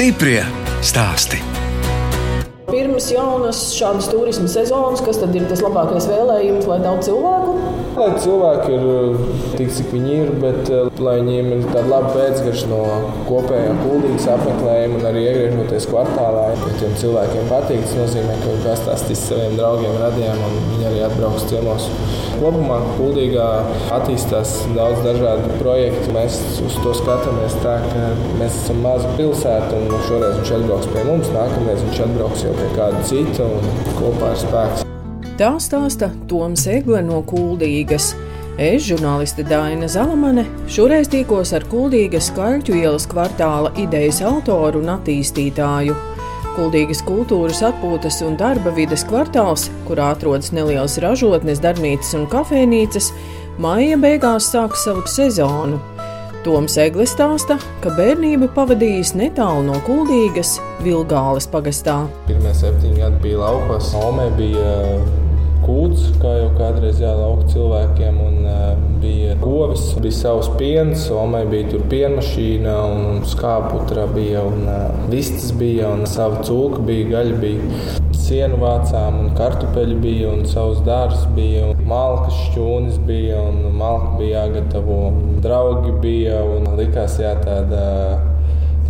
Stiprie stāsti. Pirms jaunas šādas turisma sezonas, kas tad ir tas labākais vēlējums, lai daudz cilvēku? Lai cilvēki ir tik, cik viņi ir, bet lai viņiem ir tāda laba pēcgarša no kopējā kuldīgas apmeklējuma un arī iegriežoties kvartālā. Ja tiem cilvēkiem patīk, tas nozīmē, ka viņi pastāstīs saviem draugiem, radiem un viņi arī atbrauks ciemos. Kopumā kuldīgā attīstās daudz dažādu projektu. Mēs uz to skatāmies tā, ka mēs esam maza pilsēta un šoreiz viņš atbrauks pie mums, nākamreiz viņš atbrauks jau pie kāda cita un kopā ir spēks. Tā stāsta Toms Egle no Kuldīgas. Es, žurnāliste Dāna Zalamane, šoreiz tikos ar Kuldīgas Kaļķu ielas kvartāla idejas autoru un attīstītāju. Kuldīgas kultūras atpūtas un darba vides kvartāls, kurā atrodas nelielas ražotnes, darbnīcas un kafejnīcas, maija beigās sāk savu sezonu. Toms Eglis stāsta, ka bērnību pavadījis netālu no Kuldīgas, Vilgāles pagastā. Pirmie septiņi gadi bija laukos, Omē bija kūts, kā jau kādreiz jālauka cilvēkiem. Un, uh, bija govis, bija savs piens, omai bija tur pienmašīna, un skāputra bija, un uh, vistas bija, un sava cūka bija, gaļa bija. Sienu vācām, un kartupeļi bija, un savs dārsts bija, un malkas šķūnis bija, un malka bija jāgatavo. Draugi bija, un likās jā, tāda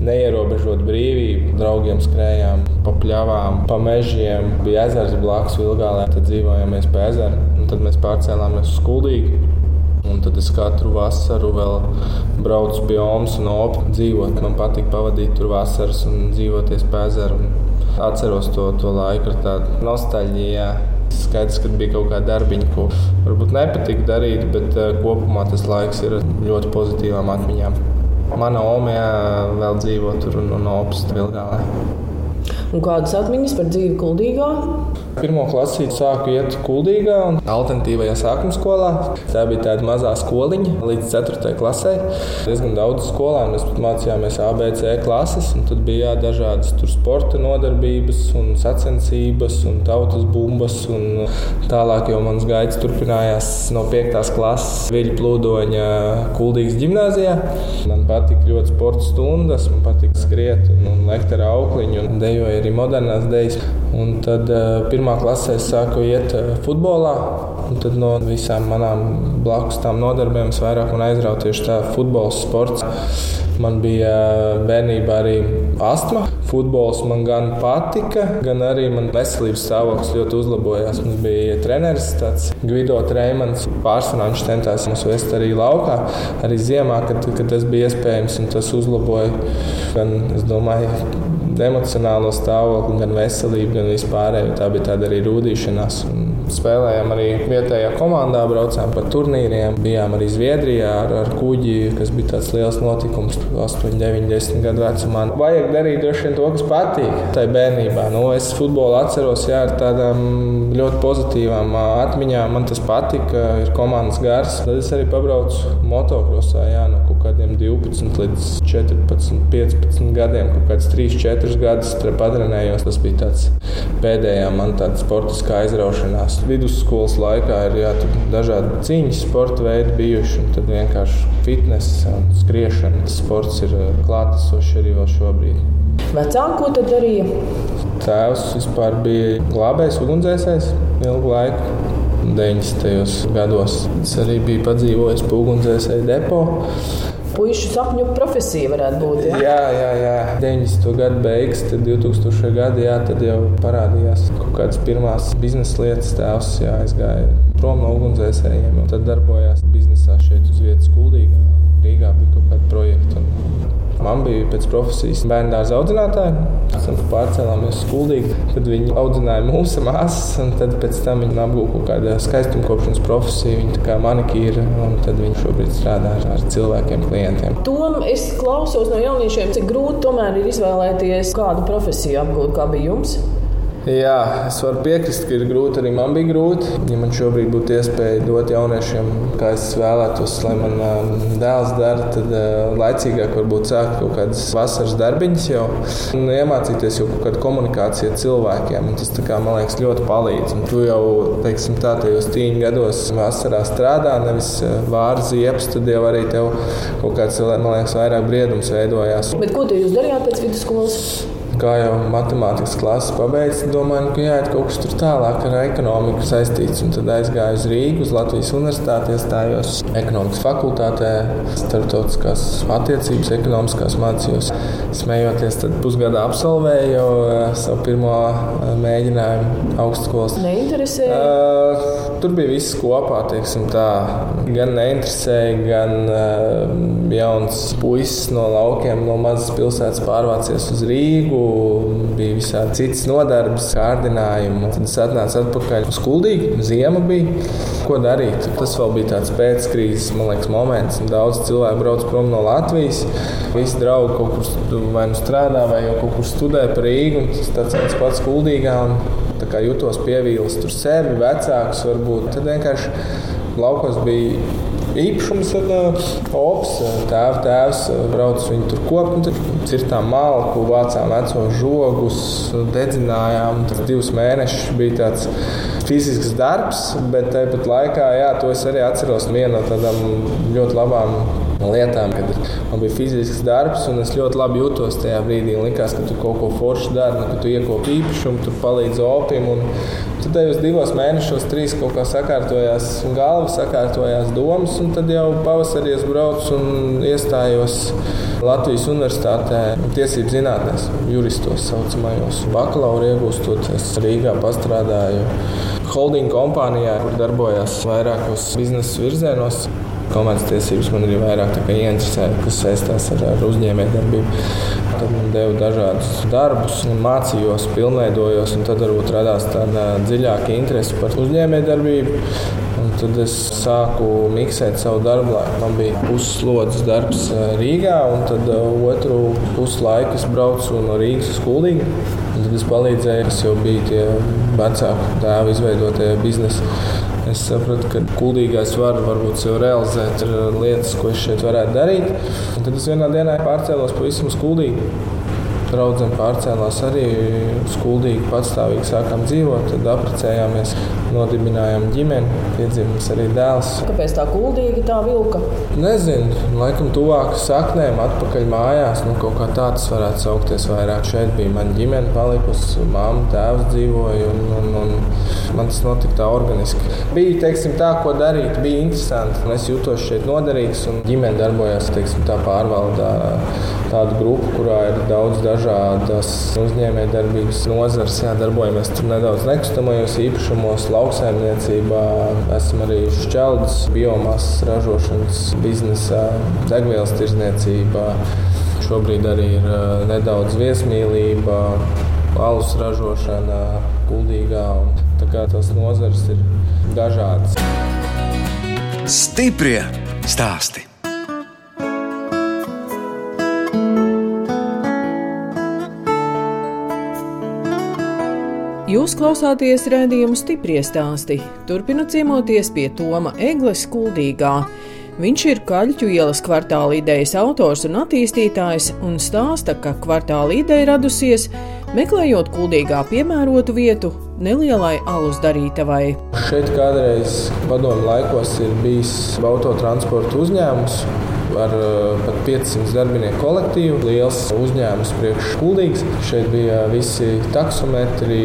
neierobežot brīvību. Draugiem skrējām pa pļavām, pa mežiem. Bija ezers blakus Vilgālē, tad dzīvojām pie ezera. Tad mēs pārcēlāmies uz Skuldīgu. Un tad es katru vasaru vēl braucu pie Omas un Opa dzīvot. Man patīk pavadīt tur vasaras un dzīvoties pie ezera. Atceros to, to laiku ar tādu nostalģiju. Skaidrs, ka bija kaut kāda darbiņa, ko varbūt nepatika darīt, bet uh, kopumā tas laiks ir ļoti pozitīvām atmiņām. Mana omija vēl dzīvo tur un, un opsta Vilgālē. Un kādas atmiņas par dzīvi Kuldīgā? Pirmā klasē sāku iet Kuldīgā un alternatīvajā sākuma skolā. Tā bija tāda mazā skoliņa līdz 4. klasē. Diezgan daudz skolēnu mēs mācījāmies ABC klases, un tad bija jā, dažādas sporta nodarbības, un sacensības, un tautas bumbas. Un tālāk jau mans gaids turpinājās no 5. klases Viļņu plūdoņa Kuldīgas gimnājā. Man patika ļoti sporta stundas, man patika skriet un, un lekt ar aukliņu un dejoju arī modernās dēļas. Un tad uh, pirmā klasē es sāku iet uh, futbolā. Tad no visām manām blakus tām nodarbēm es vairāk aizrauju tieši tā futbola sports. Man bija bērnībā arī astma. Futbols man gan patika, gan arī man veselības stāvoklis ļoti uzlabojās. Mums bija treneris, tāds Gvido Treimans. Pārsvarā viņš centās mums vest arī laukā, arī ziemā, kad, kad tas bija iespējams, un tas uzlaboja gan, es domāju, emocionālo stāvokli, gan veselību, gan vispārējo. Tā bija tāda arī rūdīšanās. Un spēlējām arī vietējā komandā, braucām pa turnīriem. Bijām arī Zviedrijā ar, ar kuģi, kas bija tāds liels notikums 8, 9, 10 gadu vecumā. Vajag darīt droši vien to, kas patīk. Ir bērnībā. Nu, es futbolu atceros jā, ar tādām ļoti pozitīvām atmiņām. Man tas patika, ir komandas gars. Tad es arī pabraucu motokrosā jā, no kaut kādiem 12 līdz 14, 15 gadiem. Kaut kāds 3, 4 gadus patrenējos. Tas bija tāds pēdējā man tāda sportiskā aizraušanās vidusskolas laikā ir jā, dažādi cīņas sporta veidi bijuši. Tad vienkārši fitness un skriešana. Sports ir eh, klātesošs arī vēl šobrīd. Vecāki, ko tad darīja? Tēvs vispār bija glābējs, ugunsdzēsējs ilgu laiku. 90. gados es arī biju padzīvojis ugunsdzēsēju depo puikas sapņu profesija varētu būt. Ja? Jā, jā, jā. 90. gada beigas, tad 2000. gada, jā, tad jau parādījās kaut kādas pirmās biznesa lietas. Tēvs jā, aizgāja prom no ugunsdzēsējiem un tad darbojās biznesā šeit uz vietas Kuldīgā. Rīgā bija kaut kāda projekta. Man bija pēc profesijas bērnu dārza audzinātāja. Mēs pārcēlāmies uz Kuldīgu. Tad viņi audzināja mūsu māsas, un tad pēc tam viņi apgūta kaut kāda skaistumkopšanas profesija. Viņa kā manikīra, un tad viņi šobrīd strādā ar cilvēkiem, klientiem. Tom es klausos no jauniešiem, cik grūti tomēr ir izvēlēties kādu profesiju apgūt, kā bija jums. Jā, es varu piekrist, ka ir grūti. Arī man bija grūti. Ja man šobrīd būtu iespēja dot jauniešiem, kā es vēlētos, lai man dēls dara, tad laicīgāk varbūt sākt kaut kādas vasaras darbiņas jau un iemācīties jau kaut kādu komunikāciju ar cilvēkiem. Un tas, kā, man liekas, ļoti palīdz. Un tu jau, teiksim, tā, tajos tīņa gados vasarā strādā, nevis vāri ziepes, tad jau arī tev kaut kāds, man liekas, vairāk briedums veidojās. Bet ko jūs darījāt pēc vidusskolas? Kā jau matemātikas klases pabeigts, domāju, ka jāiet kaut kas tur tālāk ar ekonomiku saistīts. Un tad aizgāju uz Rīgas, uz Latvijas universitāti, iestājos ekonomikas fakultātē, starptautiskās attiecības, ekonomiskās mācījos. Smējoties, tad pusgadā absolvēju jau uh, savu pirmo uh, mēģinājumu augstskolas. Neinteresēja? Uh, tur bija viss kopā, teiksim tā. Gan neinteresēja, gan uh, jauns puisis no laukiem, no mazas pilsētas pārvācies uz Rīgu bija visādi citas nodarbes, kārdinājumi. Tad es atnācu atpakaļ uz Kuldīgu. Ziema bija. Ko darīt? Tas vēl bija tāds pēckrīzes liekas, moments. Daudz cilvēku brauc prom no Latvijas. Visi draugi kaut kur vai nu strādā, vai jau kaut kur studē par Rīgu. Tas tāds viens pats Kuldīgā. Un, kā jutos pievīlis tur sevi, vecākus varbūt. Tad vienkārši laukos bija īpašums. Uh, ops, tēva tēvs brauc viņu tur kopt, cirtām malku, vācām veco žogus, dedzinājām. Tas divus mēnešus bija tāds fizisks darbs, bet tāpat laikā, jā, to es arī atceros vienu no tādām ļoti labām lietām, kad man bija fizisks darbs, un es ļoti labi jutos tajā brīdī. Liekas, ka tu kaut ko foršu dari, nu, ka tu iekopi īpašumu, tu palīdzi opim. Tad tajos divos mēnešos, trīs kaut kā sakārtojās galva, sakārtojās domas, un tad jau pavasarī es braucu un iestājos Latvijas Universitātē tiesību zinātnēs, juristos saucamajos. Bakalaura iegūstoties Rīgā pastrādāju holding kompānijā, kur darbojās vairākos biznesa virzienos komandas tiesības man arī vairāk ieinteresē, kas saistās ar, ar uzņēmējdarbību. Tad man deva dažādus darbus, mācījos, pilnveidojos, un tad varbūt radās tāda dziļāka interese par uzņēmējdarbību. Un tad es sāku miksēt savu darbu. Man bija pusslodzes darbs eh, Rīgā, un tad eh, otru puslaiku es braucu no Rīgas uz Kulīgu. Tad es palīdzēju, kas jau bija tie vecāku tēvu izveidotie biznesi. Es sapratu, ka kuldīgais var varbūt sev realizēt lietas, ko es šeit varētu darīt. Un tad es vienā dienā pārcēlos pavisam uz kuldīgu. Draudzene pārcēlās arī uz kuldīgu, patstāvīgi sākām dzīvot, tad apprecējāmies, nodibinājām ģimeni, piedzimts arī dēls. Kāpēc tā kuldīga tā vilka? Nezinu, laikam tuvāk saknēm, atpakaļ mājās. Nu, kaut kā tā tas varētu saukties vairāk. Šeit bija mana ģimene, palikusi, mamma, tēvs dzīvoja. Un, un, un Man tas notika tā organiski. Bija teiksim, tā, ko darīt, bija interesanti. Es jutos šeit noderīgs un ģimene darbojās teiksim, tā pārvaldā tādu grupu, kurā ir daudz dažādas uzņēmējdarbības nozares. Jā, darbojamies tur nedaudz nekustamajos īpašumos, lauksaimniecībā. Esam arī šķeldas, biomasas ražošanas biznesā, degvielas tirzniecībā. Šobrīd arī ir nedaudz viesmīlība, alus ražošana. Tā kā tās nozares ir dažādas. Stiprie stāsti! Jūs klausāties redzējumu stipri stāstī. Turpinot ciemoties pie Toma Egles Kuldīgā. Viņš ir Kaļķu ielas kvartāla idejas autors un attīstītājs un stāsta, ka kvartāla ideja radusies meklējot kuldīgā piemērotu vietu nelielai alus darītavai. Šeit kādreiz padomu laikos ir bijis autotransporta uzņēmums ar eh, pat 500 darbinieku kolektīvu. Liels uzņēmums priekškuldīgs. Šeit bija visi taksometri,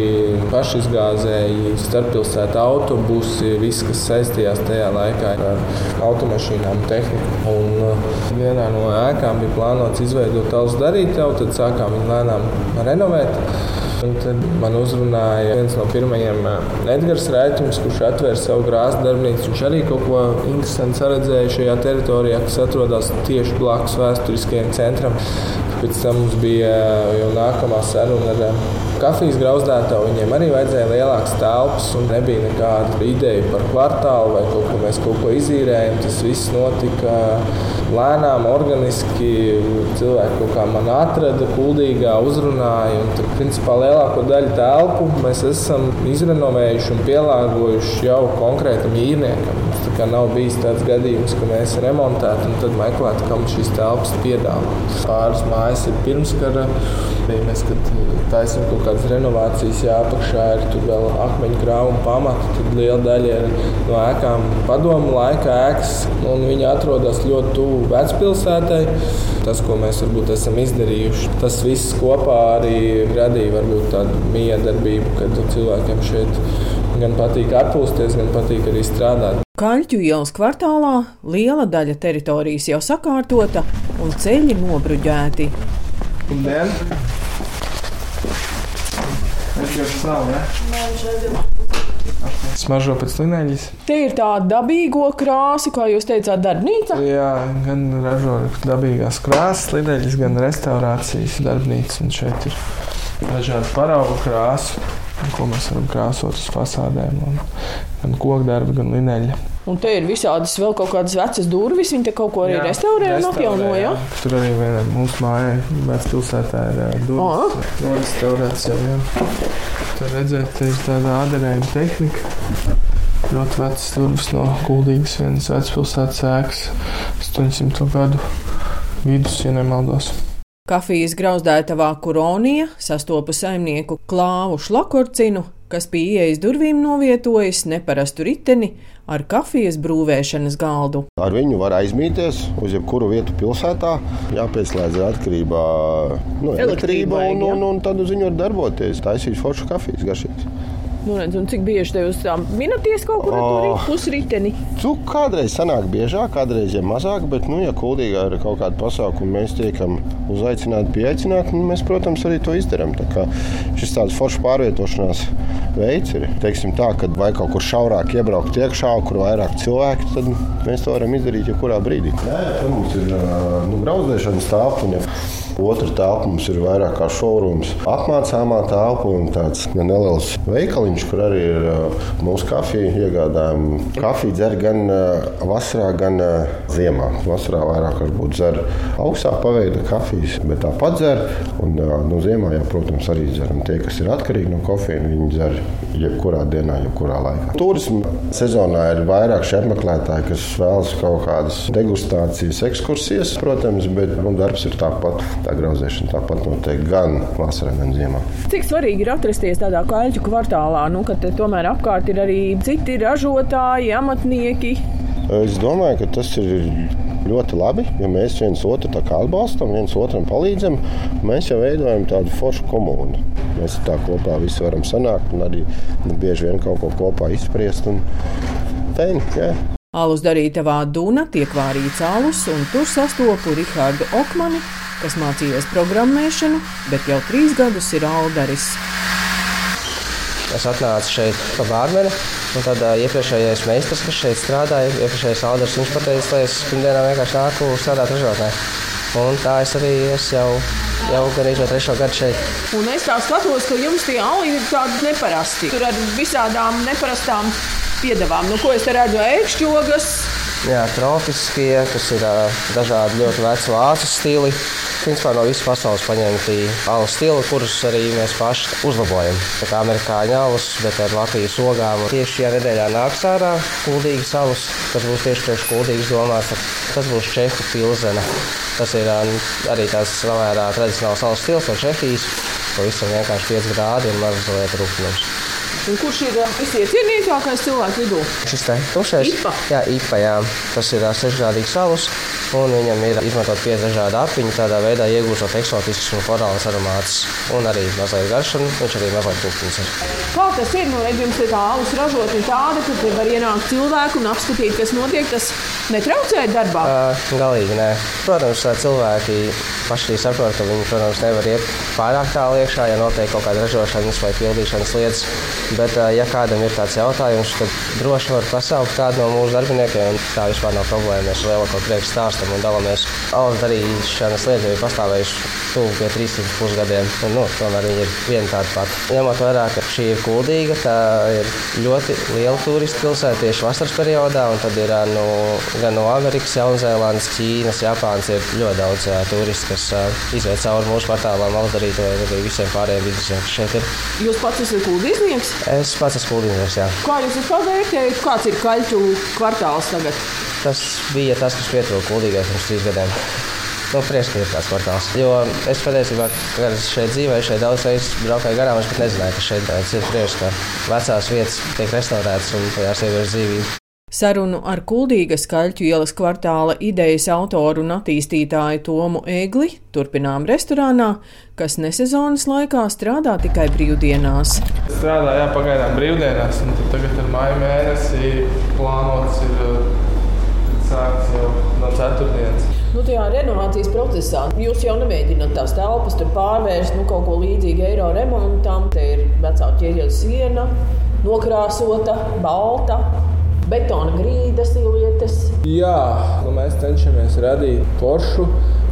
pašizgāzēji, starppilsētu autobusi, viss, kas saistījās tajā laikā ar automašīnām, tehniku. Un eh, vienā no ēkām bija plānots izveidot tālus darītavu, tad sākām viņu lēnām renovēt. Un tad man uzrunāja viens no pirmajiem eh, Edgars Rēķins, kurš atvēra savu grāmatu darbnīcu. Viņš arī kaut ko interesantu redzēja šajā teritorijā, kas atrodas tieši blakus vēsturiskajam centram. Pēc tam mums bija jau nākamā saruna ar kafijas grauzdētāju. Viņiem arī vajadzēja lielākas telpas un nebija nekāda ideja par kvartālu vai kaut ko mēs kaut ko izīrējam. Tas viss notika lēnām, organiski. Cilvēki kaut kā man atrada, kuldīgā uzrunāja. Un tur, principā, lielāko daļu telpu mēs esam izrenovējuši un pielāgojuši jau konkrētam īrniekam. Mums nav bijis tāds gadījums, ka mēs remontētu un tad meklētu, kam šīs telpas piedāvāt. Pāris mājas ir pirmskara. Mēs, kad taisām kaut kādas renovācijas, jā, apakšā ir tur vēl akmeņu krāuma pamata. Tad liela daļa ir no ēkām padomu laika ēkas, un viņi atrodas ļoti tuvu vecpilsētai. Tas, ko mēs varbūt esam izdarījuši, tas viss kopā arī radīja varbūt tādu miedarbību, kad cilvēkiem šeit gan patīk atpūsties, gan patīk arī strādāt. Kaļķu ielas kvartālā liela daļa teritorijas jau sakārtota un ceļi nobruģēti. Labdien! Smaržo pēc lineļas. Te ir tā dabīgo krāsa, kā jūs teicāt, darbnīca. Jā, gan ražo dabīgās krāsas, lineļas, gan restaurācijas darbnīca. Un šeit ir dažādi paraugu krāsu, ko mēs varam krāsot uz fasādēm. Un, gan kokdarbi, gan lineļa. Un te ir visādas vēl kaut kādas vecas durvis. Viņi te kaut ko arī jā, restaurē un apjauno. Ja? Tur arī vienā mūsu mājā, Mēnesis pilsētā, ir durvis. Oh. Restaurēts jau. Jā. Tur redzēt, ir tāda adarējuma tehnika. Ļoti vecas durvis no Kuldīgas vienas vecpilsētas ēkas 800 gadu vidus, ja nemaldos. Kafijas grauzdētavā Kuronija sastopa saimnieku Klāvu Šlakorcinu, kas pie ieejas durvīm novietojas neparastu riteni ar kafijas brūvēšanas galdu. Ar viņu var aizmīties uz jebkuru vietu pilsētā, jāpieslēdz atkarībā no nu, elektrības, un, un, un tad uz viņu var darboties, taisīt foršu kafijas garšības. Nu, redz, cik bieži te jūs minaties kaut kur oh, pusriteni? Tu kādreiz sanāk biežāk, kādreiz ja mazāk, bet, nu, ja kuldīgā ir kaut kāda pasākuma, mēs tiekam uzaicināti, pieaicināti, nu, mēs, protams, arī to izdarām. Šis tāds foršs pārvietošanās veids ir, teiksim tā, kad vai kaut kur šaurāk iebraukt iekšā, kur vairāk cilvēku, tad mēs to varam izdarīt jebkurā brīdī. Jā, tur mums ir nu, grauzdēšanas tālpuņa. Otra telpa mums ir vairāk kā šaurums, apmācāmā telpa un tāds neliels veikaliņš, kur arī ir uh, mūsu kafija iegādājumi. Kafiju dzer gan uh, vasarā, gan uh, ziemā. Vasarā vairāk varbūt dzer augstā paveida kafijas, bet tāpat dzer. Un no ziemā, jā, protams, arī dzer. Un tie, kas ir atkarīgi no kofeīna, viņi dzer jebkurā dienā, jebkurā laikā. Turisma sezonā ir vairāk šie apmeklētāji, kas vēlas kaut kādas degustācijas, ekskursijas, protams, bet nu, darbs ir tāpat tā grauzēšana tāpat notiek gan vasarā, gan ziemā. Cik svarīgi ir atrasties tādā kaļķu kvartālā, nu, ka tomēr apkārt ir arī citi ražotāji, amatnieki? Es domāju, ka tas ir ļoti labi, ja mēs viens otru atbalstam, viens otram palīdzam. Mēs jau veidojam tādu foršu komunu. Mēs tā kopā visi varam sanākt un arī bieži vien kaut ko kopā izspriest. Un... Teini, jā. Alus darītavā Duna tiek vārīts alus, un tur sastopu Rihardu Okmani, kas mācījies programmēšanu, bet jau trīs gadus ir Aldaris. Es atnācu šeit pa bārmeni, un tad uh, iepriekšējais meistars, kas šeit strādāja, iepriekšējais Alders, viņš pateica, lai es pirmdienā vienkārši nāku strādāt ražotnē. Un tā es arī esmu jau, jau gan izvēlējies trešo gadu šeit. Un es tā skatos, ka jums tie auli ir tādi neparasti. Tur ar visādām neparastām piedevām. Nu, ko es te redzu? Ēkšķogas, Jā, tropiskie, kas ir uh, dažādi ļoti veci vācu stili. Principā no visas pasaules paņemti alu stili, kurus arī mēs paši uzlabojam. Tā kā amerikāņu alus, bet ar Latvijas ogām. Tieši šajā nedēļā nāks ārā kuldīgas alus, kas būs tieši priekš kuldīgas domāts. Tas būs Čehu pilzena. Tas ir arī tās savērā tradicionāls alus stils no Čehijas. Pavisam vienkārši 5 grādi un mazliet rūkstošs. Un kurš ir visiecienītākais cilvēks vidū? Šis te tumšais. Ipa. Jā, ipa, jā. Tas ir sešgrādīgs salus, un viņam ir izmantot pieci dažādi apiņi, tādā veidā iegūstot eksotisks un florāls aromāts. Un arī mazliet garš, un viņš arī mazliet tūkstins ir. Kā tas ir? Nu, redz, jums ir tā alus ražotne tāda, ka te var ienākt cilvēku un apskatīt, kas notiek. Tas Netraucēja darbā? Uh, galīgi nē. Protams, cilvēki paši saprot, ka viņi, protams, nevar iet pārāk tālu iekšā, ja notiek kaut kāda ražošanas vai pildīšanas lietas. Bet, uh, ja kādam ir tāds jautājums, tad droši var pasaukt kādu no mūsu darbiniekiem. Tā vispār nav problēma. Mēs lielāko prieku stāstam un dalāmies. Alus darīšanas lietas jau ir pastāvējušas tuvu pie 300 gadiem. Un, nu, tomēr viņi ir viena tāda pati. Ņemot vērā, ka šī ir kuldīga, tā ir ļoti liela turistu pilsēta tieši vasaras periodā, un tad ir nu, gan no Amerikas, Jaunzēlandes, Ķīnas, Japānas ir ļoti daudz uh, turistu, kas iziet cauri mūsu kvartālām, Aldarītē, arī visiem pārējiem biznesiem, kas šeit ir. Jūs pats esat kuldīznieks? Es pats esmu kuldīznieks, jā. Kā jūs vispār vērtējat, kāds ir kaļķu kvartāls tagad? Tas bija tas, kas pietrūka kuldīgai pirms trīs gadiem. Nu, Priekšstats ir tāds kvartāls. Jo es patiesībā, kad es šeit dzīvoju, šeit daudz reizes braukāju garām, es pat nezināju, ka šeit ir priekšstats, ka vecās vietas tiek restaurētas un tajās ieviež dzīvību. Sarunu ar Kuldīgas kaļķu ielas kvartāla idejas autoru un attīstītāju Tomu Egli turpinām restorānā, kas nesezonas laikā strādā tikai brīvdienās. Strādāju jā, pagaidām brīvdienās, un tagad ar māju mēnesi plānots ir ceturtdienas. Nu, tajā renovācijas procesā jūs jau nemēģināt tās telpas pārvērst, nu, kaut ko līdzīgu eiro remontam. Te ir vecā ķieģeļa siena, nokrāsota, balta betona grīdas ilietes. Jā, nu mēs cenšamies radīt foršu,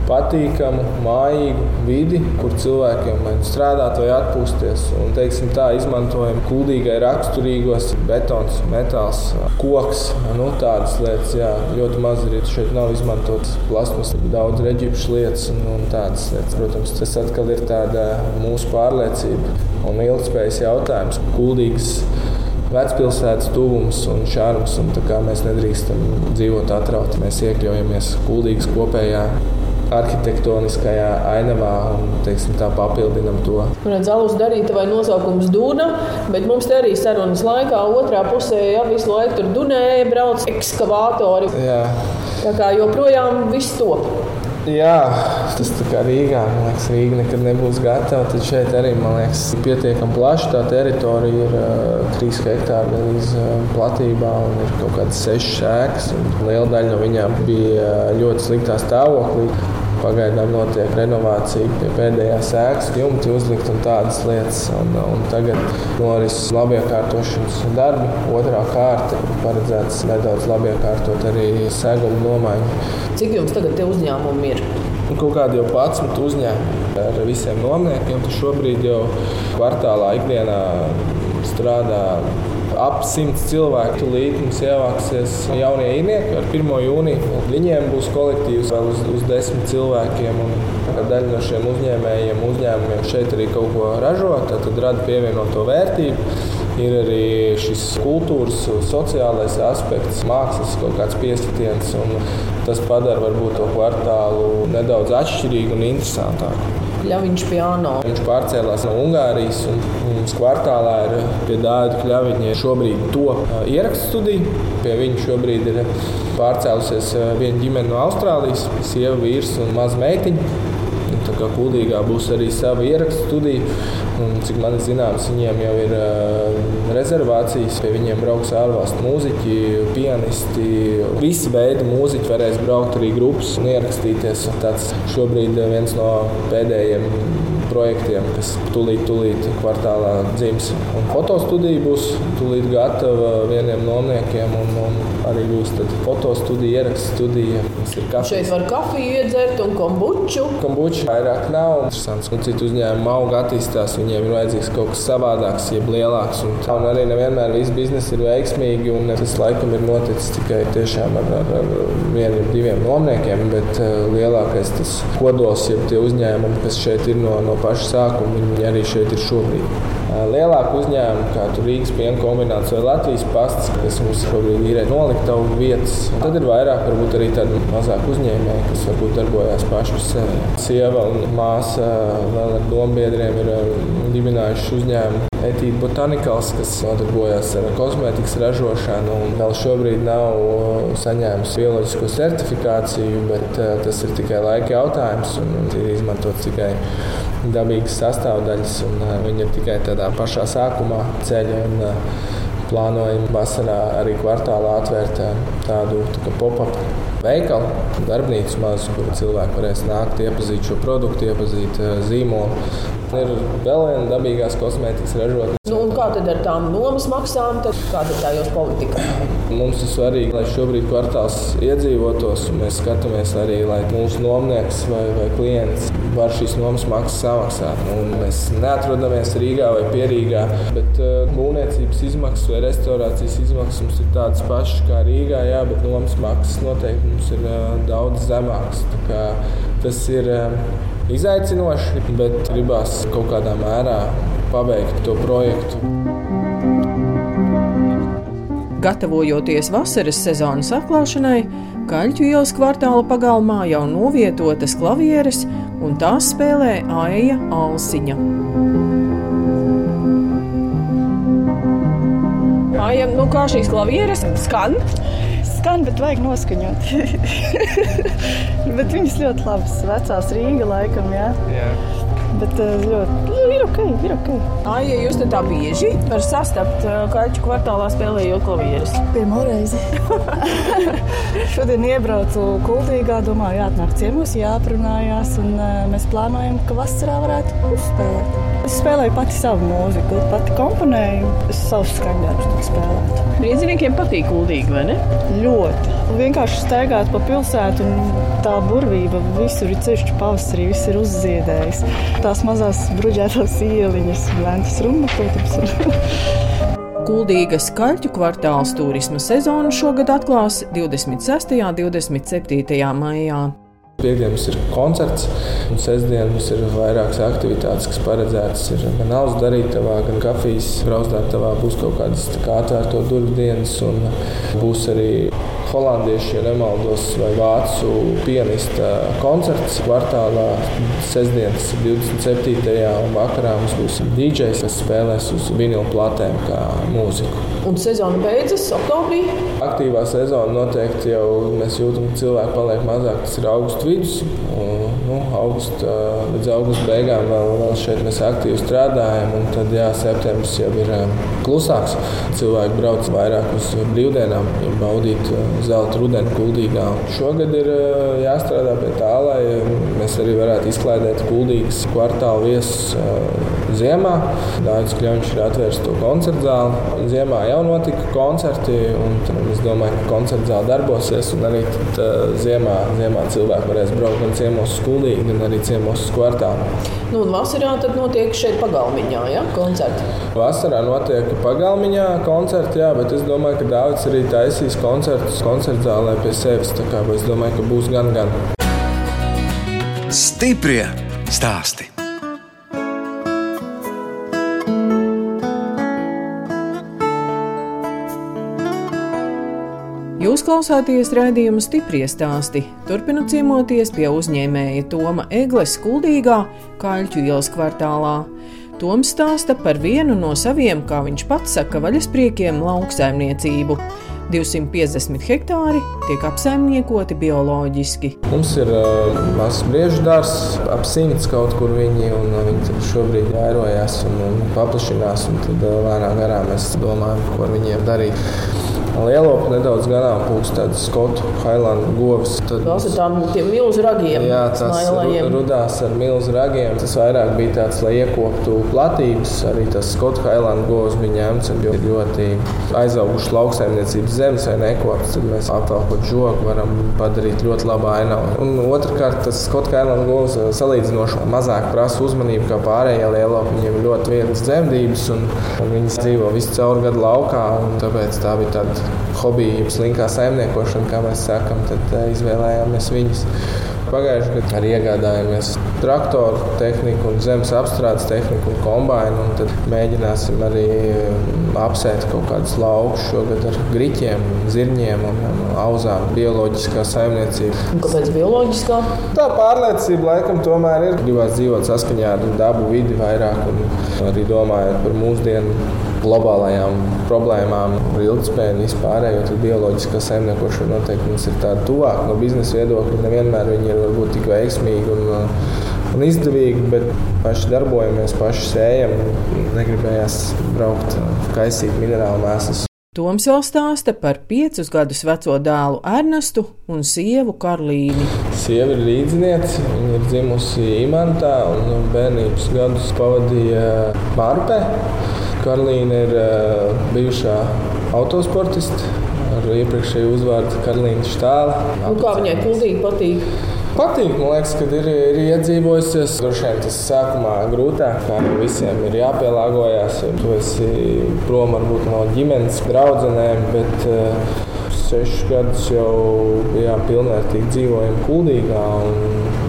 patīkamu, mājīgu vidi, kur cilvēkiem var strādāt vai atpūsties. Un, teiksim, tā izmantojam kuldīgai raksturīgos betons, metāls, koks. Nu, tādas lietas, jā, ļoti maz arī šeit nav izmantotas plasmas, daudz reģipšu lietas un, un tādas lietas. Protams, tas atkal ir tāda mūsu pārliecība un ilgspējas jautājums. Kuldīgas vecpilsētas tuvums un šārums. Un mēs nedrīkstam dzīvot atrauti. Mēs iekļaujamies kuldīgas kopējā arhitektoniskajā ainavā un teiksim, tā papildinām to. Zāles darīta vai nosaukums Duna, bet mums te arī sarunas laikā otrā pusē jau visu laiku tur dunēja, brauc ekskavātori. Jā. Tā kā joprojām viss top. Jā, tas tā kā Rīgā. Man liekas, Rīga nekad nebūs gatava. Tad šeit arī, man liekas, ir pietiekami plaša. Tā teritorija ir uh, 3 hektāri līdz uh, platībā un ir kaut kādas 6 ēkas. Liela daļa no viņām bija ļoti sliktā stāvoklī. Pagaidām notiek renovācija pie pēdējās ēkas, jumti uzlikt un tādas lietas. Un, un tagad norisinās labiekārtošanas darbi. Otrā kārta paredzēts nedaudz labiekārtot arī segumu nomaiņu. Cik jums tagad uzņēmumi ir? Kaut kādi jau 11 uzņēmumi ar visiem nomniekiem. Šobrīd jau kvartālā ikdienā strādā ap simts cilvēku. Tūlīt mums ievāksies jaunie īrnieki ar 1. jūniju. Viņiem būs kolektīvs vēl uz, uz desmit cilvēkiem. Daļa no šiem uzņēmējiem, uzņēmumiem šeit arī kaut ko ražo, tad rada pievienoto vērtību. Ir arī šis kultūras, sociālais aspekts, mākslas kaut kāds pieskatiens. Tas padara varbūt to kvartālu nedaudz atšķirīgu un interesantāku. Kļaviņš piano. Viņš pārcēlās no Ungārijas un mums kvartālā ir pie Dāvidas Kļaviņa šobrīd to ierakstu studiju. Pie viņa šobrīd ir pārcēlusies viena ģimene no Austrālijas, sieva, vīrs un maza meitiņa. Tā kā Kultūrā būs arī sava ierakstu studija. Un, cik man zināms, viņiem jau ir uh, rezervācijas. Pie viņiem brauks ārvalstu mūziķi, pianisti. Visi veidi mūziķi varēs braukt arī grupas un ierakstīties. Tas šobrīd viens no pēdējiem projektiem, kas tūlīt, tūlīt kvartālā dzims. Un fotostudija būs tūlīt gatava vieniem nomniekiem, un, un arī būs fotostudija, ierakstu studija. Šeit var kafiju iedzert un kombuču. Kombuču vairāk nav. Interesants, ka citu uzņēmumu auga attīstās, viņiem ir vajadzīgs kaut kas savādāks, jeb lielāks. Un, un arī nevienmēr viss biznesa ir veiksmīgi, un tas laikam ir noticis tikai tiešām ar, ar, ar vieniem, diviem nomniekiem, bet uh, lielākais tas kodols, jeb tie uzņēmumi, kas šeit ir no, no paša sākuma, viņi arī šeit ir šobrīd. Lielāku uzņēmumu, kā Rīgas piena kombinācija vai Latvijas pastas, kas mums šobrīd ir noliktavu vietas. Un tad ir vairāk varbūt arī tādi mazāk uzņēmēji, kas varbūt darbojas paši par sevi. Sieva un māsa vēl ar dombiedriem ir dibinājuši uzņēmumu. Etīda Botanikals, kas nodarbojas ar kosmētikas ražošanu, un vēl šobrīd nav saņēmusi bioloģisko certifikāciju, bet tas ir tikai laika jautājums un ir izmantots tikai dabīgas sastāvdaļas, un viņi ir tikai tādā pašā sākumā ceļa. Un, Plānojam vasarā arī kvartālā atvērt tādu tā pop-up veikalu, darbnīcu mazu, kur cilvēki varēs nākt, iepazīt šo produktu, iepazīt zīmolu. Ir vēl viena dabīgās kosmētikas ražotne. Nu, kā tad ar tām nomas maksām? Kāda ir tā jūsu politika? Mums ir svarīgi, lai šobrīd kvartāls iedzīvotos, un mēs skatāmies arī, lai mūsu nomnieks vai, vai klients var šīs nomas maksas samaksāt. Nu, mēs neatrodamies Rīgā vai Pierīgā, bet uh, būvniecības izmaksas vai restaurācijas izmaksas mums ir tādas pašas kā Rīgā, jā, bet nomas maksas noteikti mums ir uh, daudz zemākas. Tas ir izaicinoši, bet gribās kaut kādā mērā pabeigt to projektu. Gatavojoties vasaras sezonas atklāšanai, Kaļķu ielas kvartāla pagalmā jau novietotas klavieres, un tās spēlē Aija Alsiņa. Aija, nu kā šīs klavieres skan? Skan, bet vajag noskaņot. bet viņas ļoti labas, vecās Rīga laikam. Jā. Jā. Bet eh, ļoti nu, ir ok, ir ok. Ai, ja jūs tā bieži varat sastapt eh, kaķu kvartālā spēlējot klavierus? Pirmā reize. Šodien iebraucu kultīgā, domāju, jāatnāk ciemos, jāaprunājās, un uh, mēs plānojam, ka vasarā varētu uzspēlēt. Es spēlēju pati savu mūziku, pati komponēju, es savus skaņdarbus spēlētu. Riedziniekiem patīk kuldīgi, vai ne? Ļoti. Vienkārši staigāt pa pilsētu un tā burvība visur ir ceļš pavasarī, viss ir uzziedējis. Tās mazās bruģētās ieliņas, Ventas runa, protams. Kuldīgas kaļķu kvartāls turisma sezonu šogad atklās 26. un 27. maijā. Piektdienas ir koncerts, un sestdienas ir vairākas aktivitātes, kas paredzētas ir gan alus darītavā, gan kafijas brauzdātavā. Būs kaut kādas kā atvērto durvju dienas, un būs arī holandiešu, ja nemaldos, vai vācu pianista koncerts kvartālā. Sestdienas 27. un vakarā mums būs DJs, kas spēlēs uz vinilu platēm kā mūziku. Un sezona beidzas oktobrī? Aktīvā sezona noteikti jau mēs jūtam, ka cilvēki paliek mazāk. Tas ir augusts vidus. Nu, august, līdz augusta beigām vēl, vēl šeit mēs aktīvi strādājam. Tad, jā, septembris jau ir klusāks. Cilvēki brauc vairāk uz brīvdienām, baudīt zelta rudeni kuldīgā. Šogad ir jāstrādā pie tā, lai mēs arī varētu izklaidēt kuldīgas kvartāla viesus ziemā. Dārgais Kļaviņš ir atvērs to koncertu zāli. Ziemā jau notika koncerti, un es domāju, ka koncerta zāle darbosies. Arī tad, ziemā, ziemā cilvēki varēs braukt gan ciemos uz Kultūru, gan arī ciemos uz kvartālu. Nu, un vasarā tad notiek šeit pagalmiņā, ja? koncerti. Vasarā notiek pagalmiņā koncerti, jā, bet es domāju, ka Dārvids arī taisīs koncertus koncerta zālē pie sevis. Tā kā es domāju, ka būs gan gan. Stiprie stāsti! Klausāties raidījuma stipri stāstī. Turpinot ciemoties pie uzņēmēja Toma Egles skuldīgā Kaļķu ielas kvartālā. Toms stāsta par vienu no saviem, kā viņš pats saka, vaļaspriekiem lauksaimniecību. 250 hektāri tiek apsaimniekoti bioloģiski. Mums ir uh, mazs briežu dārzs, ap simts kaut kur viņi, un uh, viņi šobrīd vairojās un, un paplašinās. Un tad uh, lēnām garām mēs domājam, ko ar viņiem darīt. Lielopu nedaudz ganāmpulks, tāds skotu Highland govs. Tad, Tas ir tām milzu ragiem. Jā, tas rudās ar milzu ragiem. Tas vairāk bija tāds, lai iekoptu platības. Arī tas skotu Highland govs bija ņemts un bija ļoti aizauguši lauksaimniecības zemes vai nekopts. Tad mēs apvelkot žogu varam padarīt ļoti labu ainavu. Un otrkārt, tas skotu Highland govs salīdzinoši mazāk prasa uzmanību kā pārējie lielopi. Viņiem ļoti vietas dzemdības un, un viņi dzīvo visu caur gadu laukā. Tāpēc tā bija tāda hobija, jeb slinkā saimniekošana, kā mēs sakām, tad uh, izvēlējāmies viņus. Pagājušajā gadā arī iegādājāmies traktoru tehniku, un zemes apstrādes tehniku un kombināciju. Tad mēģināsim arī apsēt kaut kādus laukus šogad ar griķiem, zirņiem un, un auzām. Bioloģiskā saimniecība. Un kāpēc bioloģiskā? Tā pārliecība laikam tomēr ir. Gribās dzīvot saskaņā ar dabu vidi vairāk un arī domājot par mūsdienu globālajām problēmām, ilgspēju un vispārējo, tad bioloģiskā saimniekošana noteikti mums ir tāda tuvāka no biznesa viedokļa. Nevienmēr viņi ir varbūt tik veiksmīgi un un izdevīgi, bet paši darbojamies, paši sējam. Negribējās braukt, kaisīt minerālu mēslus. Toms vēl stāsta par piecus gadus veco dēlu Ernestu un sievu Karlīni. Sieva ir līdzniece, viņa ir dzimusi Imantā un bērnības gadus pavadīja Mārpē. Karlīna ir uh, bijušā autosportiste ar iepriekšēju uzvārdu Karlīna Štāla. Nu, kā viņai kuldīgi patīk? Patīk, man liekas, ka ir, ir iedzīvojusies. Droši vien tas sākumā grūtāk, kā visiem ir jāpielāgojas. Tu esi prom varbūt no ģimenes, draudzenēm, bet uh, sešus gadus jau bijām pilnvērtīgi dzīvojam Kuldīgā.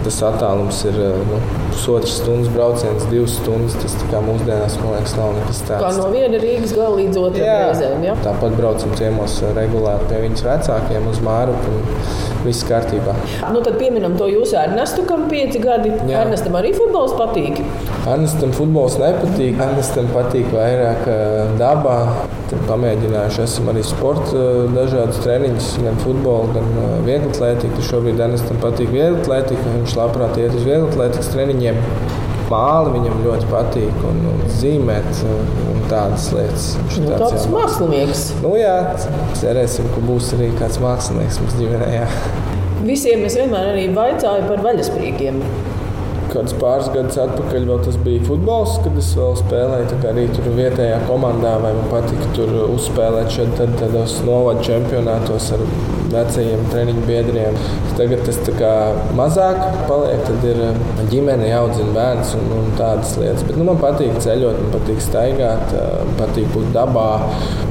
Tas attālums ir nu, pusotras stundas brauciens, divas stundas. Tas mūsdienās, man liekas, nav nekas tāds. Kā no viena Rīgas gala līdz otrai reizēm. Ja? Tāpat braucam ciemos regulāri pie viņas vecākiem uz Māru. Viss kārtībā. Nu, tad pieminam to jūsu Ernestu, kam pieci gadi. Jā. Ernestam arī futbols patīk. Ernestam futbols nepatīk. Ernestam patīk vairāk dabā. Tad pamēģinājuši esam arī sporta dažādas treniņus, gan futbolu, gan vieglatlētiku. Šobrīd Ernestam patīk vieglatlētika. Viņš labprāt iet uz vieglatlētikas treniņiem. Māli viņam ļoti patīk, un, un zīmēt un tādas lietas. Viņš ir nu, tāds, mākslinieks. Nu, jā, cerēsim, ka būs arī kāds mākslinieks mums ģimenē. Jā. Visiem es vienmēr arī vaicāju par vaļaspriekiem kādus pāris gadus atpakaļ tas bija futbols, kad es vēl spēlēju arī tur vietējā komandā, vai man patika tur uzspēlēt šeit tad, tādos novadu čempionātos ar vecajiem treniņu biedriem. Tagad tas mazāk paliek, tad ir eh, ģimene jāaudzina bērns un, un tādas lietas. Bet nu, man patīk ceļot, man patīk staigāt, eh, patīk būt dabā.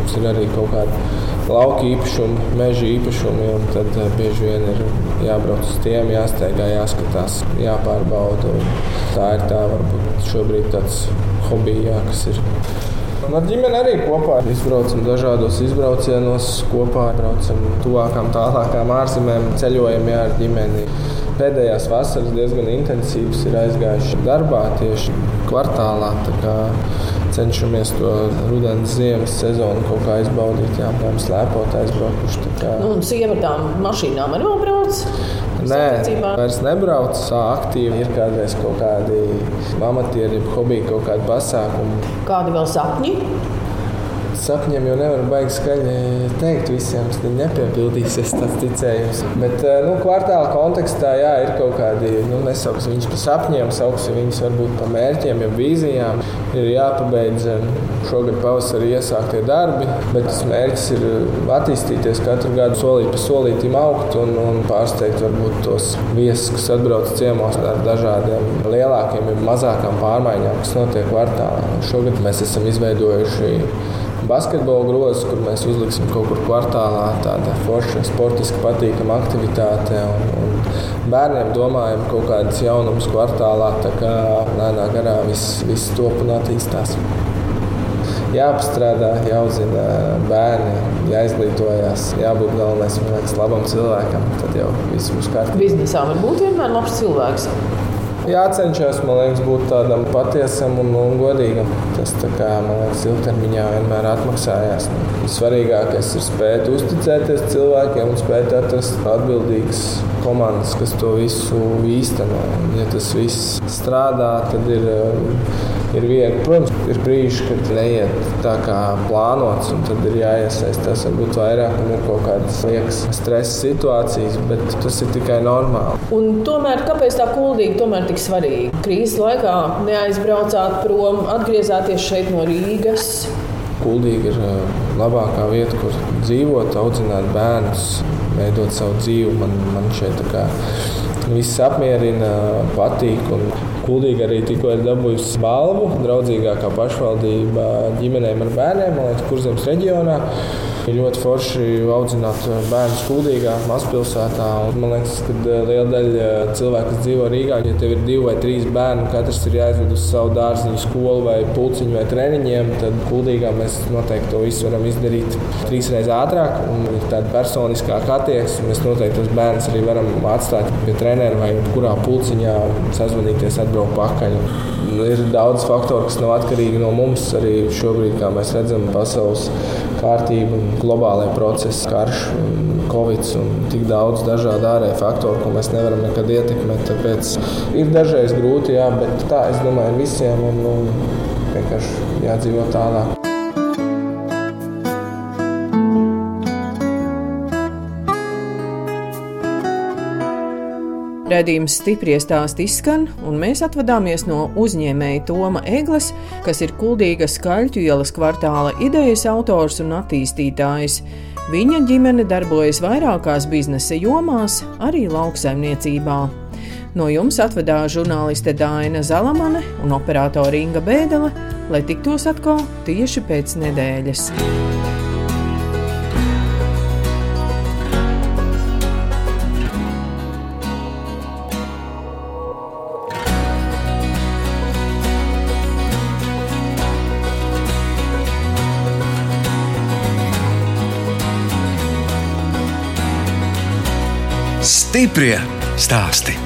Mums ir arī kaut kāda lauka īpašumi, meža īpašumi. Tad eh, bieži vien ir jābrauc uz tiem, jāsteigā, jāskatās, jāpārbauda. Tā ir tā varbūt šobrīd tāds hobijs, kas ir. Un ar ģimeni arī kopā izbraucam dažādos izbraucienos, kopā braucam tuvākām, tālākām ārzemēm, ceļojam jā, ar ģimeni. Pēdējās vasaras diezgan intensīvas ir aizgājušas darbā tieši kvartālā cenšamies to rudens, ziemas sezonu kaut kā izbaudīt. Jā, piemēram, slēpot aizbraukuši. Kā... Nu, un sieva tām mašīnām arī brauc? Nē, vairs nebrauc tā aktīvi. Ir kādreiz kaut kādi amatieri, hobiji, kaut kādi pasākumi. Kādi vēl sapņi? Sapņiem jau nevar baigi skaļi teikt visiem, tas nepiepildīsies tāds ticējums. Bet, eh, nu, kvartāla kontekstā, jā, ir kaut kādi, nu, nesauksim viņus par sapņiem, sauksim viņus varbūt par mērķiem, jau vīzijām. Ir jāpabeidz eh, šogad pavasarī iesāktie darbi, bet tas mērķis ir attīstīties katru gadu solīt pa solītim augt un, un pārsteigt varbūt tos viesus, kas atbrauc ciemos ar dažādiem lielākiem, mazākām pārmaiņām, kas notiek kvartālā. Šogad mēs esam izveidojuši basketbola grozs, kur mēs uzliksim kaut kur kvartālā tāda forša, sportiski patīkama aktivitāte. Un, un bērniem domājam kaut kādas jaunumus kvartālā, tā kā lēnā garā viss, viss top un attīstās. Jāpastrādā, jāuzzina bērni, jāizglītojas, jābūt galvenais, man liekas, labam cilvēkam. Tad jau viss būs kārtībā. Biznesā var būt vienmēr labs cilvēks jācenšas liekas, būt tādam patiesam un, un godīgam. Tas kā, man liekas, ilgtermiņā vienmēr atmaksājās. Svarīgākais ir spēt uzticēties cilvēkiem un spēt atrast atbildīgas komandas, kas to visu īsteno. Ja tas viss strādā, tad ir ir viegli. Protams, ir brīži, kad neiet tā kā plānots, un tad ir jāiesaistās varbūt vairāk, un ir kaut kādas liekas stresa situācijas, bet tas ir tikai normāli. Un tomēr, kāpēc tā kuldīgi tomēr tik svarīgi? Krīzes laikā neaizbraucāt prom, atgriezāties šeit no Rīgas. Kuldīgi ir labākā vieta, kur dzīvot, audzināt bērnus, veidot savu dzīvi. Man, man šeit viss apmierina, patīk. Un Kuldīga arī tikko ir dabūjusi balvu draudzīgākā pašvaldība ģimenēm ar bērniem, man liekas, Kurzemes reģionā. Ir ļoti forši audzināt bērnu skūdīgā mazpilsētā. Un man liekas, ka eh, liela daļa cilvēku, kas dzīvo Rīgā, ja tev ir divi vai trīs bērni, katrs ir jāizved uz savu dārziņu, skolu vai pulciņu vai treniņiem, tad kuldīgā mēs noteikti to visu varam izdarīt trīs reizes ātrāk. Ir tāda personiskāka attieksme. Mēs noteikti tos bērnus arī varam atstāt pie treneru vai kurā pulciņā sazvanīties, atbraukt pakaļ. Ir daudz faktoru, kas nav atkarīgi no mums. Arī šobrīd, kā mēs redzam, pasaules kārtība, globālajie procesi, karš, covid un tik daudz dažādu ārēju faktoru, ko mēs nevaram nekad ietekmēt. Tāpēc ir dažreiz grūti, jā, bet tā es domāju, visiem un, un vienkārši jādzīvot tālāk. Redījums stipri stāsti izskan, un mēs atvadāmies no uzņēmēja Toma Eglis, kas ir Kuldīgas Kaļķu ielas kvartāla idejas autors un attīstītājs. Viņa ģimene darbojas vairākās biznesa jomās, arī lauksaimniecībā. No jums atvedās žurnāliste Dāna Zalamane un operātore Inga Bēdelē, lai tiktos atkal tieši pēc nedēļas. Stiprie stāsti.